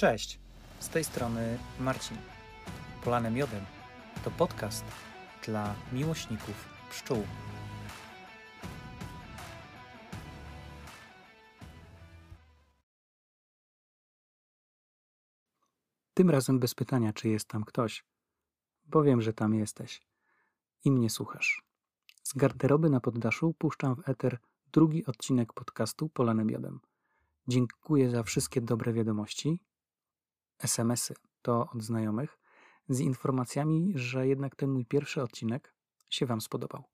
Cześć, z tej strony Marcin. Polanem Miodem to podcast dla miłośników pszczół. Tym razem bez pytania, czy jest tam ktoś, bo wiem, że tam jesteś i mnie słuchasz. Z garderoby na poddaszu puszczam w eter drugi odcinek podcastu Polanem Miodem. Dziękuję za wszystkie dobre wiadomości, SMS-y to od znajomych, z informacjami, że jednak ten mój pierwszy odcinek się Wam spodobał.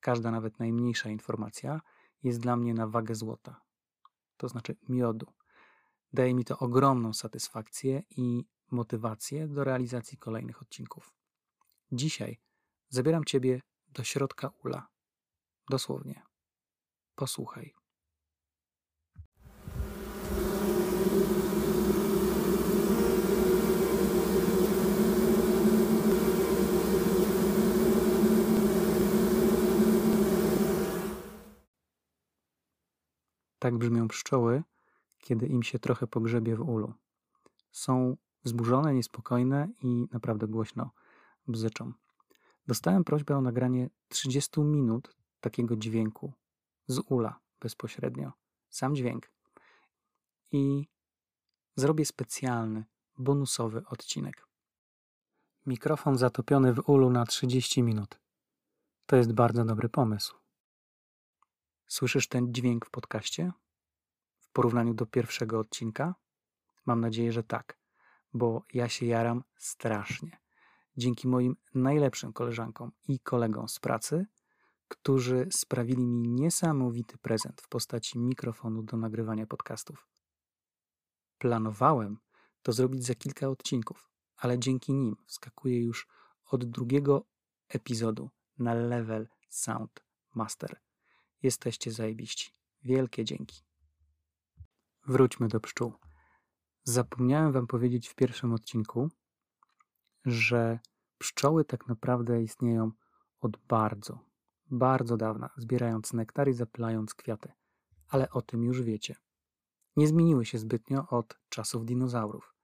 Każda, nawet najmniejsza informacja jest dla mnie na wagę złota, to znaczy miodu. Daje mi to ogromną satysfakcję i motywację do realizacji kolejnych odcinków. Dzisiaj zabieram Ciebie do środka ula. Dosłownie. Posłuchaj. Tak brzmią pszczoły, kiedy im się trochę pogrzebie w ulu. Są wzburzone, niespokojne i naprawdę głośno bzyczą. Dostałem prośbę o nagranie 30 minut takiego dźwięku z ula bezpośrednio. Sam dźwięk. I zrobię specjalny, bonusowy odcinek. Mikrofon zatopiony w ulu na 30 minut. To jest bardzo dobry pomysł. Słyszysz ten dźwięk w podcaście? W porównaniu do pierwszego odcinka? Mam nadzieję, że tak, bo ja się jaram strasznie. Dzięki moim najlepszym koleżankom i kolegom z pracy, którzy sprawili mi niesamowity prezent w postaci mikrofonu do nagrywania podcastów. Planowałem to zrobić za kilka odcinków, ale dzięki nim wskakuję już od drugiego epizodu na level Sound Master. Jesteście zajebiści. Wielkie dzięki. Wróćmy do pszczół. Zapomniałem Wam powiedzieć w pierwszym odcinku, że pszczoły tak naprawdę istnieją od bardzo, bardzo dawna, zbierając nektar i zapylając kwiaty. Ale o tym już wiecie. Nie zmieniły się zbytnio od czasów dinozaurów.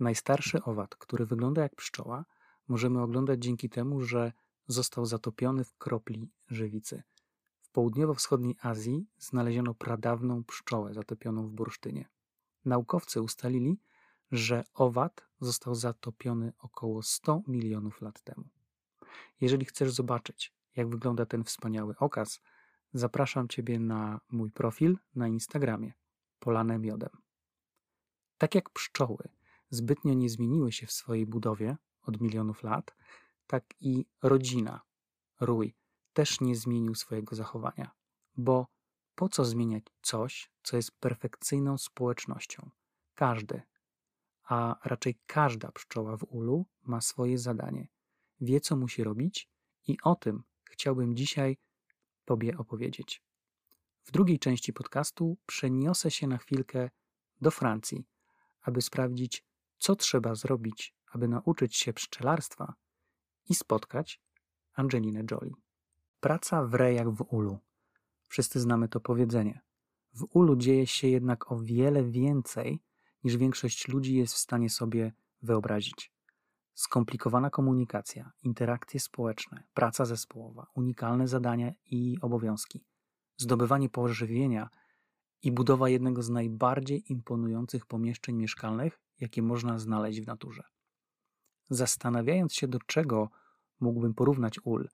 Najstarszy owad, który wygląda jak pszczoła, możemy oglądać dzięki temu, że został zatopiony w kropli żywicy – południowo-wschodniej Azji znaleziono pradawną pszczołę zatopioną w bursztynie. Naukowcy ustalili, że owad został zatopiony około 100 milionów lat temu. Jeżeli chcesz zobaczyć, jak wygląda ten wspaniały okaz, zapraszam Ciebie na mój profil na Instagramie Polane Miodem. Tak jak pszczoły zbytnio nie zmieniły się w swojej budowie od milionów lat, tak i rodzina, rój, też nie zmienił swojego zachowania. Bo po co zmieniać coś, co jest perfekcyjną społecznością? Każdy, a raczej każda pszczoła w ulu ma swoje zadanie, wie co musi robić i o tym chciałbym dzisiaj Tobie opowiedzieć. W drugiej części podcastu przeniosę się na chwilkę do Francji, aby sprawdzić, co trzeba zrobić, aby nauczyć się pszczelarstwa i spotkać Angelinę Jolie. Praca wre jak w ulu. Wszyscy znamy to powiedzenie. W ulu dzieje się jednak o wiele więcej, niż większość ludzi jest w stanie sobie wyobrazić. Skomplikowana komunikacja, interakcje społeczne, praca zespołowa, unikalne zadania i obowiązki, zdobywanie pożywienia i budowa jednego z najbardziej imponujących pomieszczeń mieszkalnych, jakie można znaleźć w naturze. Zastanawiając się, do czego mógłbym porównać ul,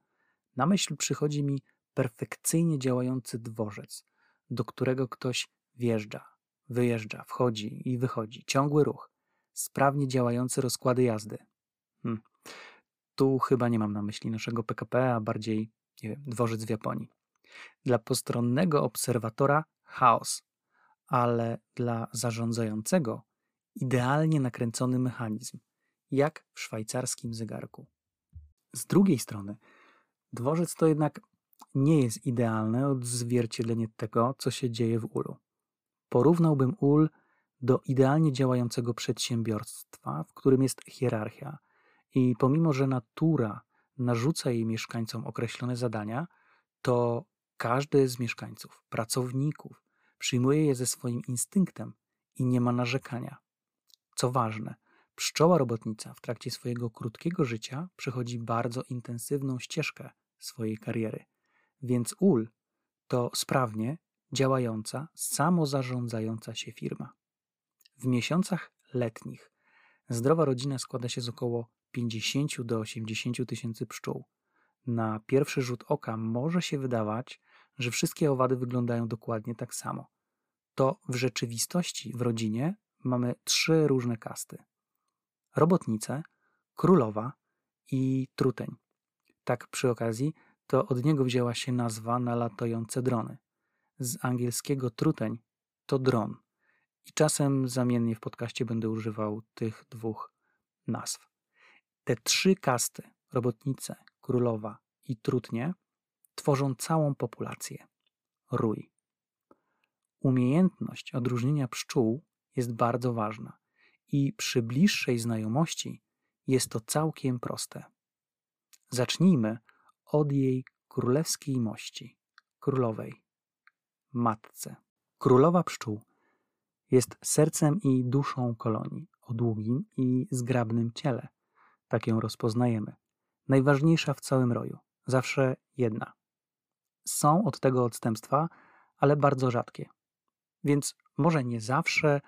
na myśl przychodzi mi perfekcyjnie działający dworzec, do którego ktoś wjeżdża, wyjeżdża, wchodzi i wychodzi, ciągły ruch, sprawnie działające rozkłady jazdy. Hmm. Tu chyba nie mam na myśli naszego PKP, a bardziej nie wiem, dworzec w Japonii. Dla postronnego obserwatora chaos, ale dla zarządzającego idealnie nakręcony mechanizm, jak w szwajcarskim zegarku. Z drugiej strony, Dworzec to jednak nie jest idealne odzwierciedlenie tego, co się dzieje w ulu. Porównałbym ul do idealnie działającego przedsiębiorstwa, w którym jest hierarchia i pomimo, że natura narzuca jej mieszkańcom określone zadania, to każdy z mieszkańców, pracowników, przyjmuje je ze swoim instynktem i nie ma narzekania. Co ważne, pszczoła robotnica w trakcie swojego krótkiego życia przechodzi bardzo intensywną ścieżkę swojej kariery, więc ul to sprawnie działająca, samozarządzająca się firma. W miesiącach letnich zdrowa rodzina składa się z około 50 do 80 tysięcy pszczół. Na pierwszy rzut oka może się wydawać, że wszystkie owady wyglądają dokładnie tak samo. To w rzeczywistości w rodzinie mamy trzy różne kasty: robotnice, królowa i truteń. Tak przy okazji, to od niego wzięła się nazwa na latające drony. Z angielskiego truteń to dron. I czasem zamiennie w podcaście będę używał tych dwóch nazw. Te trzy kasty robotnice, królowa i trutnie tworzą całą populację rój. Umiejętność odróżnienia pszczół jest bardzo ważna i przy bliższej znajomości jest to całkiem proste. Zacznijmy od jej królewskiej mości, królowej, matce. Królowa pszczół jest sercem i duszą kolonii o długim i zgrabnym ciele. Tak ją rozpoznajemy. Najważniejsza w całym roju. Zawsze jedna. Są od tego odstępstwa, ale bardzo rzadkie. Więc może nie zawsze,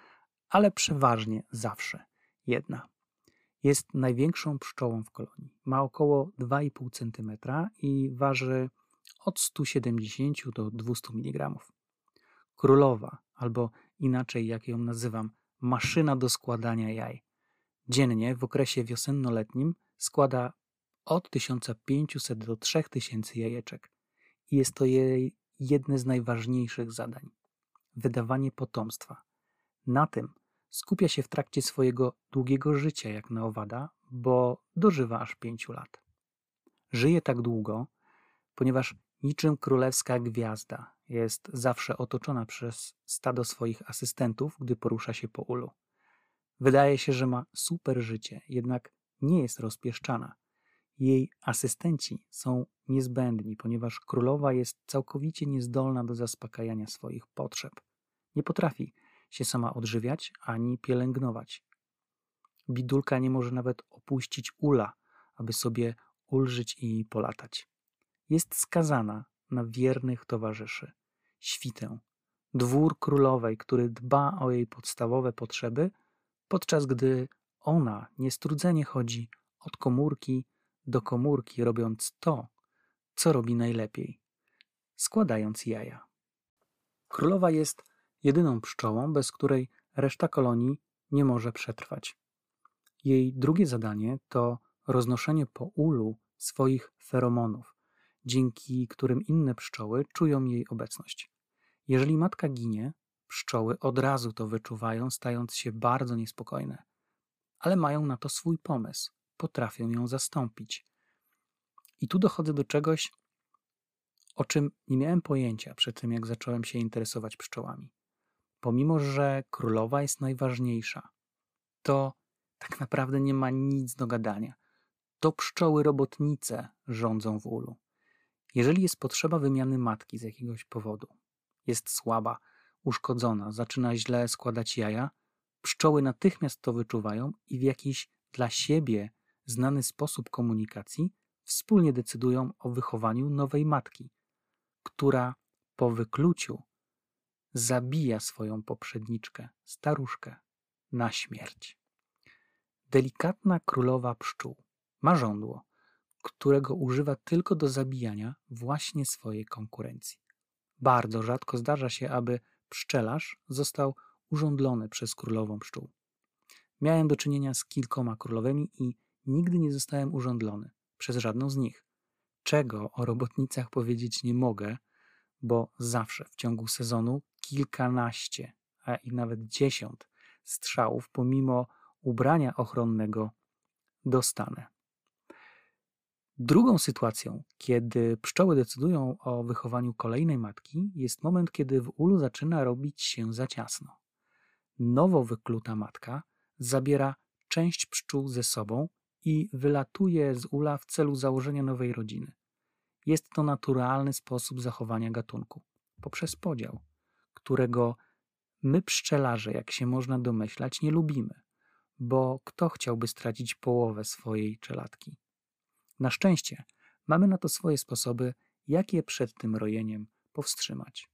ale przeważnie zawsze jedna. Jest największą pszczołą w kolonii. Ma około 2,5 cm i waży od 170 do 200 mg. Królowa, albo inaczej jak ją nazywam, maszyna do składania jaj. Dziennie w okresie wiosennoletnim składa od 1500 do 3000 jajeczek i jest to jej jedne z najważniejszych zadań wydawanie potomstwa. Na tym skupia się w trakcie swojego długiego życia, jak na owada, bo dożywa aż pięciu lat. Żyje tak długo, ponieważ niczym królewska gwiazda jest zawsze otoczona przez stado swoich asystentów, gdy porusza się po ulu. Wydaje się, że ma super życie, jednak nie jest rozpieszczana. Jej asystenci są niezbędni, ponieważ królowa jest całkowicie niezdolna do zaspokajania swoich potrzeb. Nie potrafi się sama odżywiać ani pielęgnować. Bidulka nie może nawet opuścić ula, aby sobie ulżyć i polatać. Jest skazana na wiernych towarzyszy, świtę, dwór królowej, który dba o jej podstawowe potrzeby, podczas gdy ona niestrudzenie chodzi od komórki do komórki, robiąc to, co robi najlepiej składając jaja. Królowa jest jedyną pszczołą, bez której reszta kolonii nie może przetrwać. Jej drugie zadanie to roznoszenie po ulu swoich feromonów, dzięki którym inne pszczoły czują jej obecność. Jeżeli matka ginie, pszczoły od razu to wyczuwają, stając się bardzo niespokojne, ale mają na to swój pomysł, potrafią ją zastąpić. I tu dochodzę do czegoś, o czym nie miałem pojęcia przed tym, jak zacząłem się interesować pszczołami. Pomimo, że królowa jest najważniejsza, to tak naprawdę nie ma nic do gadania. To pszczoły robotnice rządzą w ulu. Jeżeli jest potrzeba wymiany matki z jakiegoś powodu, jest słaba, uszkodzona, zaczyna źle składać jaja, pszczoły natychmiast to wyczuwają i w jakiś dla siebie znany sposób komunikacji wspólnie decydują o wychowaniu nowej matki, która po wykluciu zabija swoją poprzedniczkę, staruszkę, na śmierć. Delikatna królowa pszczół ma żądło, którego używa tylko do zabijania właśnie swojej konkurencji. Bardzo rzadko zdarza się, aby pszczelarz został urządlony przez królową pszczół. Miałem do czynienia z kilkoma królowymi i nigdy nie zostałem urządlony przez żadną z nich. Czego o robotnicach powiedzieć nie mogę, bo zawsze w ciągu sezonu kilkanaście, a i nawet dziesiąt strzałów, pomimo ubrania ochronnego, dostanę. Drugą sytuacją, kiedy pszczoły decydują o wychowaniu kolejnej matki, jest moment, kiedy w ulu zaczyna robić się za ciasno. Nowo wykluta matka zabiera część pszczół ze sobą i wylatuje z ula w celu założenia nowej rodziny. Jest to naturalny sposób zachowania gatunku poprzez podział, którego my pszczelarze, jak się można domyślać, nie lubimy, bo kto chciałby stracić połowę swojej czelatki? Na szczęście mamy na to swoje sposoby, jak je przed tym rojeniem powstrzymać.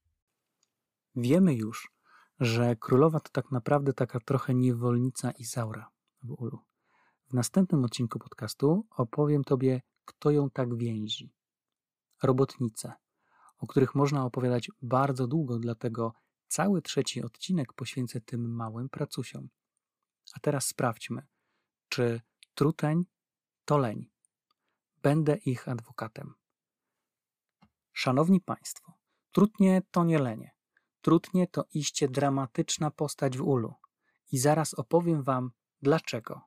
Wiemy już, że królowa to tak naprawdę taka trochę niewolnica Izaura w ulu. W następnym odcinku podcastu opowiem Tobie, kto ją tak więzi. Robotnice, o których można opowiadać bardzo długo, dlatego cały trzeci odcinek poświęcę tym małym pracusiom. A teraz sprawdźmy, czy truteń to leń. Będę ich adwokatem. Szanowni Państwo, trutnie to nie lenie. Trutnie to iście dramatyczna postać w ulu. I zaraz opowiem Wam dlaczego.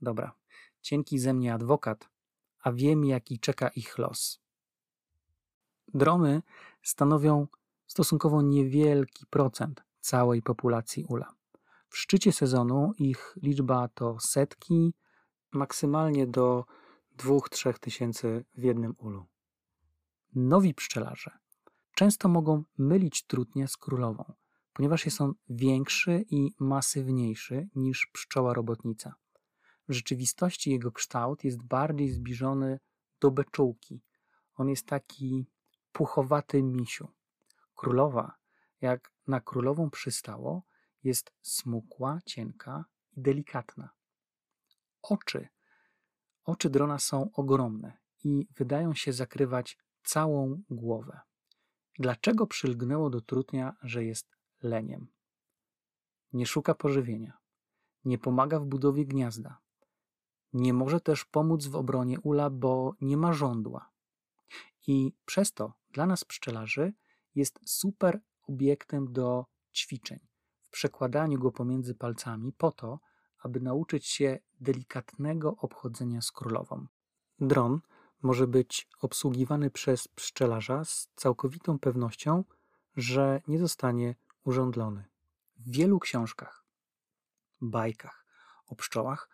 Dobra, cienki ze mnie adwokat, a wiem jaki czeka ich los. Drony stanowią stosunkowo niewielki procent całej populacji ula. W szczycie sezonu ich liczba to setki, maksymalnie do 2-3 tysięcy w jednym ulu. Nowi pszczelarze często mogą mylić trutnię z królową, ponieważ jest on większy i masywniejszy niż pszczoła robotnica. W rzeczywistości jego kształt jest bardziej zbliżony do beczułki. On jest taki puchowaty misiu. Królowa, jak na królową przystało, jest smukła, cienka i delikatna. Oczy. Oczy drona są ogromne i wydają się zakrywać całą głowę. Dlaczego przylgnęło do trutnia, że jest leniem? Nie szuka pożywienia, nie pomaga w budowie gniazda, nie może też pomóc w obronie ula, bo nie ma żądła. I przez to dla nas pszczelarzy jest super obiektem do ćwiczeń w przekładaniu go pomiędzy palcami po to, aby nauczyć się delikatnego obchodzenia z królową. Dron może być obsługiwany przez pszczelarza z całkowitą pewnością, że nie zostanie urządlony. W wielu książkach, bajkach o pszczołach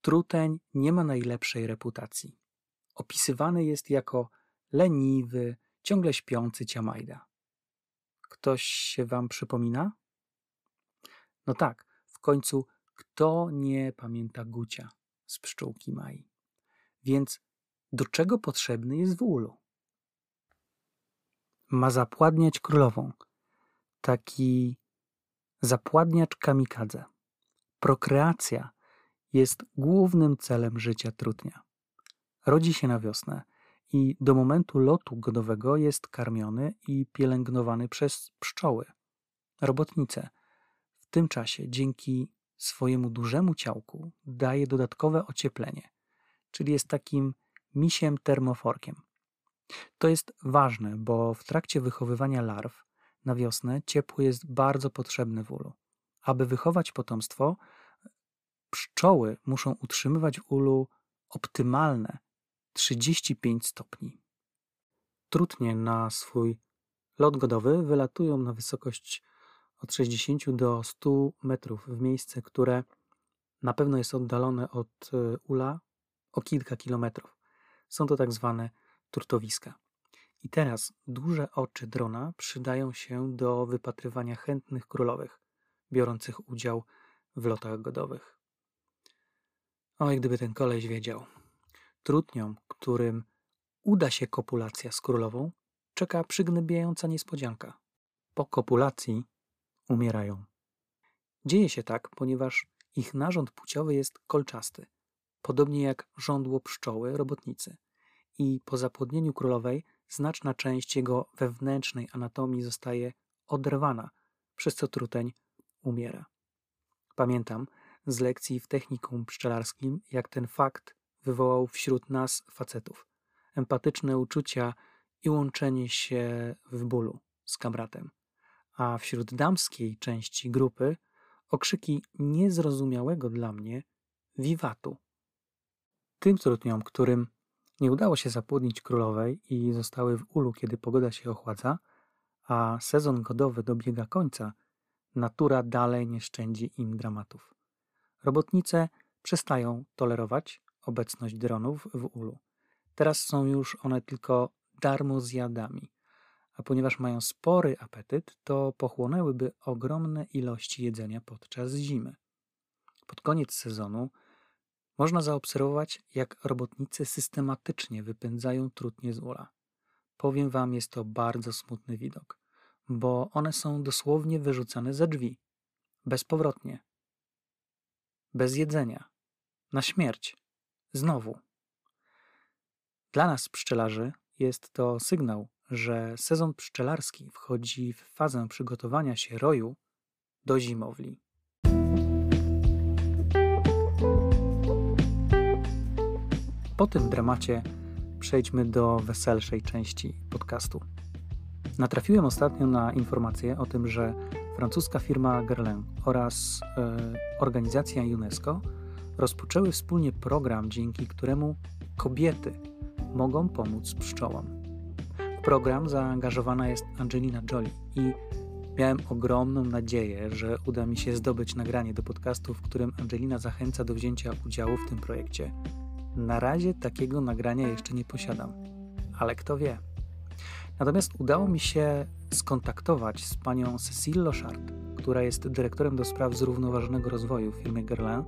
truteń nie ma najlepszej reputacji. Opisywany jest jako leniwy, ciągle śpiący ciamajda. Ktoś się wam przypomina? No tak, w końcu kto nie pamięta Gucia z pszczółki Mai? Więc do czego potrzebny jest wólu? Ma zapładniać królową. Taki zapładniacz kamikadze. Prokreacja jest głównym celem życia trutnia. Rodzi się na wiosnę i do momentu lotu godowego jest karmiony i pielęgnowany przez pszczoły, robotnice. W tym czasie dzięki swojemu dużemu ciałku daje dodatkowe ocieplenie, czyli jest takim misiem termoforkiem. To jest ważne, bo w trakcie wychowywania larw na wiosnę ciepło jest bardzo potrzebne w ulu. Aby wychować potomstwo, pszczoły muszą utrzymywać w ulu optymalne 35 stopni. Trutnie na swój lot godowy wylatują na wysokość od 60 do 100 metrów w miejsce, które na pewno jest oddalone od e, ula o kilka kilometrów. Są to tak zwane turtowiska. I teraz duże oczy drona przydają się do wypatrywania chętnych królowych, biorących udział w lotach godowych. Oj, gdyby ten koleś wiedział. Trutniom, którym uda się kopulacja z królową, czeka przygnębiająca niespodzianka. Po kopulacji umierają. Dzieje się tak, ponieważ ich narząd płciowy jest kolczasty, podobnie jak żądło pszczoły robotnicy. I po zapłodnieniu królowej znaczna część jego wewnętrznej anatomii zostaje oderwana, przez co truteń umiera. Pamiętam z lekcji w technikum pszczelarskim, jak ten fakt wywołał wśród nas facetów empatyczne uczucia i łączenie się w bólu z kamratem, a wśród damskiej części grupy okrzyki niezrozumiałego dla mnie wiwatu. Tym trudniom, którym nie udało się zapłodnić królowej i zostały w ulu, kiedy pogoda się ochładza, a sezon godowy dobiega końca, natura dalej nie szczędzi im dramatów. Robotnice przestają tolerować obecność dronów w ulu. Teraz są już one tylko darmozjadami, a ponieważ mają spory apetyt, to pochłonęłyby ogromne ilości jedzenia podczas zimy. Pod koniec sezonu można zaobserwować, jak robotnicy systematycznie wypędzają trutnie z ula. Powiem wam, jest to bardzo smutny widok, bo one są dosłownie wyrzucane za drzwi, bezpowrotnie, bez jedzenia, na śmierć, znowu. Dla nas, pszczelarzy, jest to sygnał, że sezon pszczelarski wchodzi w fazę przygotowania się roju do zimowli. Po tym dramacie przejdźmy do weselszej części podcastu. Natrafiłem ostatnio na informację o tym, że francuska firma Guerlain oraz e, organizacja UNESCO rozpoczęły wspólnie program, dzięki któremu kobiety mogą pomóc pszczołom. W program zaangażowana jest Angelina Jolie i miałem ogromną nadzieję, że uda mi się zdobyć nagranie do podcastu, w którym Angelina zachęca do wzięcia udziału w tym projekcie. Na razie takiego nagrania jeszcze nie posiadam, ale kto wie. Natomiast udało mi się skontaktować z panią Cecile Lochard, która jest dyrektorem do spraw zrównoważonego rozwoju w firmie Guerlain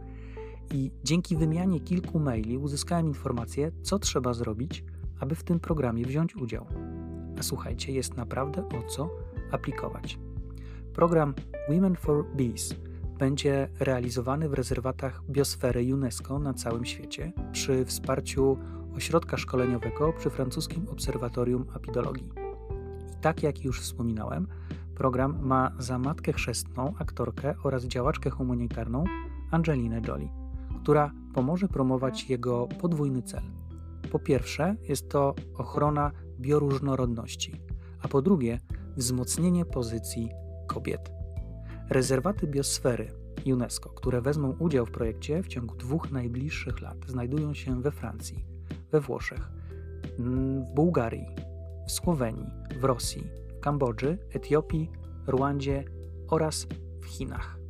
i dzięki wymianie kilku maili uzyskałem informację, co trzeba zrobić, aby w tym programie wziąć udział. A słuchajcie, jest naprawdę o co aplikować. Program Women for Bees będzie realizowany w rezerwatach biosfery UNESCO na całym świecie przy wsparciu ośrodka szkoleniowego przy francuskim Obserwatorium Apidologii. I tak jak już wspominałem, program ma za matkę chrzestną aktorkę oraz działaczkę humanitarną Angelinę Jolie, która pomoże promować jego podwójny cel. Po pierwsze, jest to ochrona bioróżnorodności, a po drugie, wzmocnienie pozycji kobiet. Rezerwaty biosfery UNESCO, które wezmą udział w projekcie w ciągu dwóch najbliższych lat, znajdują się we Francji, we Włoszech, w Bułgarii, w Słowenii, w Rosji, w Kambodży, Etiopii, Rwandzie oraz w Chinach.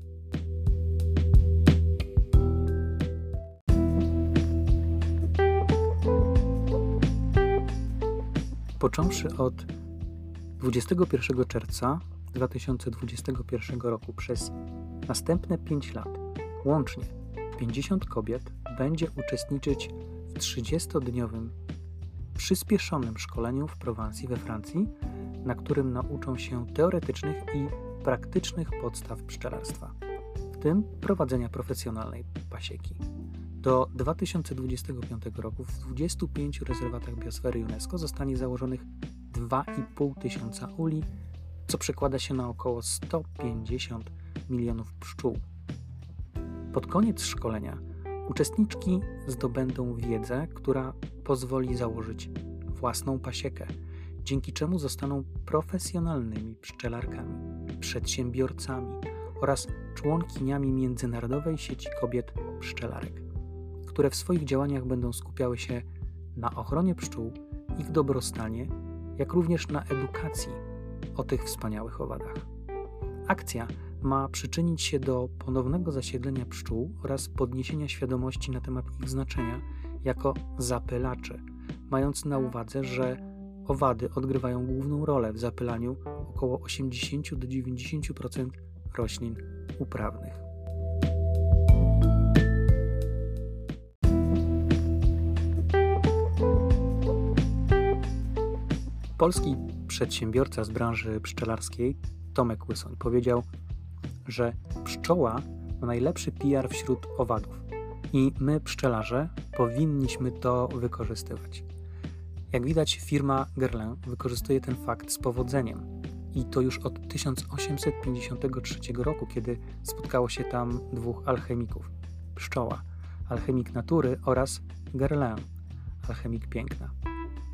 Począwszy od 21 czerwca 2021 roku przez następne 5 lat łącznie 50 kobiet będzie uczestniczyć w 30-dniowym przyspieszonym szkoleniu w Prowansji we Francji, na którym nauczą się teoretycznych i praktycznych podstaw pszczelarstwa, w tym prowadzenia profesjonalnej pasieki. Do 2025 roku w 25 rezerwatach biosfery UNESCO zostanie założonych 2,5 tysiąca uli co przekłada się na około 150 milionów pszczół. Pod koniec szkolenia uczestniczki zdobędą wiedzę, która pozwoli założyć własną pasiekę, dzięki czemu zostaną profesjonalnymi pszczelarkami, przedsiębiorcami oraz członkiniami Międzynarodowej Sieci Kobiet Pszczelarek, które w swoich działaniach będą skupiały się na ochronie pszczół, ich dobrostanie, jak również na edukacji o tych wspaniałych owadach. Akcja ma przyczynić się do ponownego zasiedlenia pszczół oraz podniesienia świadomości na temat ich znaczenia jako zapylaczy, mając na uwadze, że owady odgrywają główną rolę w zapylaniu około 80 do 90% roślin uprawnych. Polski przedsiębiorca z branży pszczelarskiej, Tomek Łysoń, powiedział, że pszczoła ma najlepszy PR wśród owadów i my, pszczelarze, powinniśmy to wykorzystywać. Jak widać, firma Guerlain wykorzystuje ten fakt z powodzeniem i to już od 1853 roku, kiedy spotkało się tam dwóch alchemików: pszczoła, alchemik natury oraz Guerlain, alchemik piękna.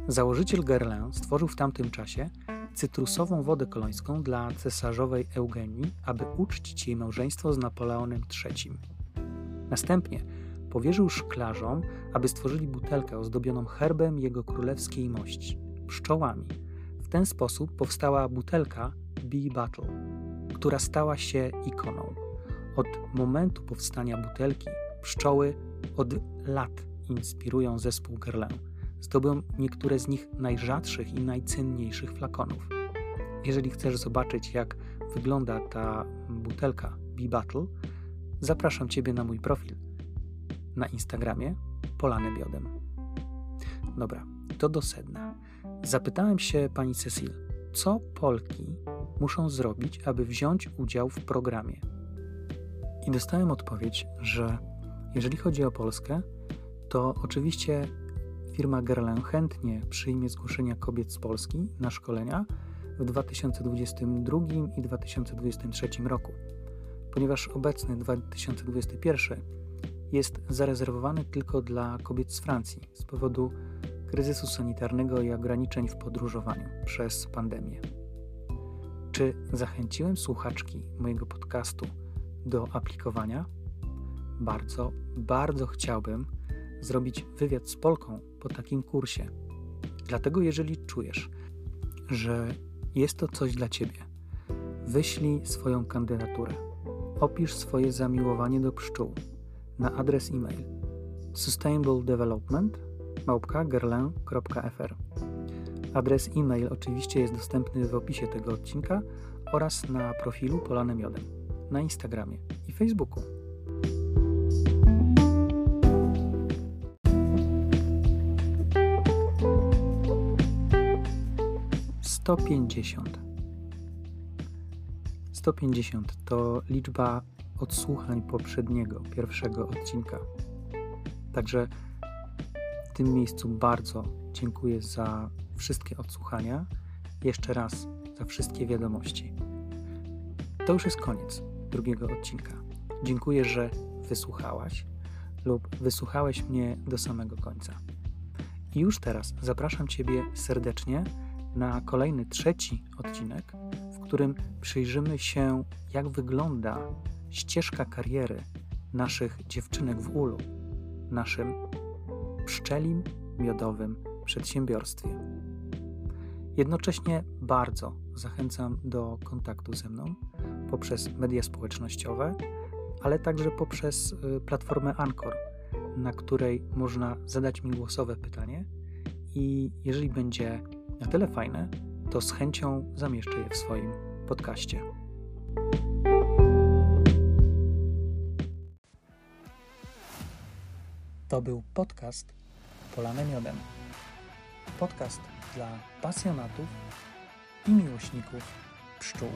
Założyciel Guerlain stworzył w tamtym czasie cytrusową wodę kolońską dla cesarzowej Eugenii, aby uczcić jej małżeństwo z Napoleonem III. Następnie powierzył szklarzom, aby stworzyli butelkę ozdobioną herbem jego królewskiej mości pszczołami. W ten sposób powstała butelka Bee Battle, która stała się ikoną. Od momentu powstania butelki pszczoły od lat inspirują zespół Guerlain zdobył niektóre z nich najrzadszych i najcenniejszych flakonów. Jeżeli chcesz zobaczyć, jak wygląda ta butelka Bee Battle, zapraszam Ciebie na mój profil na Instagramie Polany Biodem. Dobra, to do sedna. Zapytałem się pani Cecil, co Polki muszą zrobić, aby wziąć udział w programie. I dostałem odpowiedź, że jeżeli chodzi o Polskę, to oczywiście firma Gerlen chętnie przyjmie zgłoszenia kobiet z Polski na szkolenia w 2022 i 2023 roku, ponieważ obecny 2021 jest zarezerwowany tylko dla kobiet z Francji z powodu kryzysu sanitarnego i ograniczeń w podróżowaniu przez pandemię. Czy zachęciłem słuchaczki mojego podcastu do aplikowania? Bardzo, bardzo chciałbym zrobić wywiad z Polką po takim kursie. Dlatego, jeżeli czujesz, że jest to coś dla Ciebie, wyślij swoją kandydaturę. Opisz swoje zamiłowanie do pszczół na adres e-mail sustainabledevelopment.gerlin.fr Adres e-mail oczywiście jest dostępny w opisie tego odcinka oraz na profilu Polane Miodem na Instagramie i Facebooku. Sto pięćdziesiąt. Sto pięćdziesiąt to liczba odsłuchań poprzedniego, pierwszego odcinka. Także w tym miejscu bardzo dziękuję za wszystkie odsłuchania. Jeszcze raz za wszystkie wiadomości. To już jest koniec drugiego odcinka. Dziękuję, że wysłuchałaś lub wysłuchałeś mnie do samego końca. I już teraz zapraszam Ciebie serdecznie na kolejny trzeci odcinek, w którym przyjrzymy się, jak wygląda ścieżka kariery naszych dziewczynek w ulu, naszym pszczelim miodowym przedsiębiorstwie. Jednocześnie bardzo zachęcam do kontaktu ze mną poprzez media społecznościowe, ale także poprzez y, platformę Anchor, na której można zadać mi głosowe pytanie i jeżeli będzie na tyle fajne, to z chęcią zamieszczę je w swoim podcaście. To był podcast Polane Miodem. Podcast dla pasjonatów i miłośników pszczół.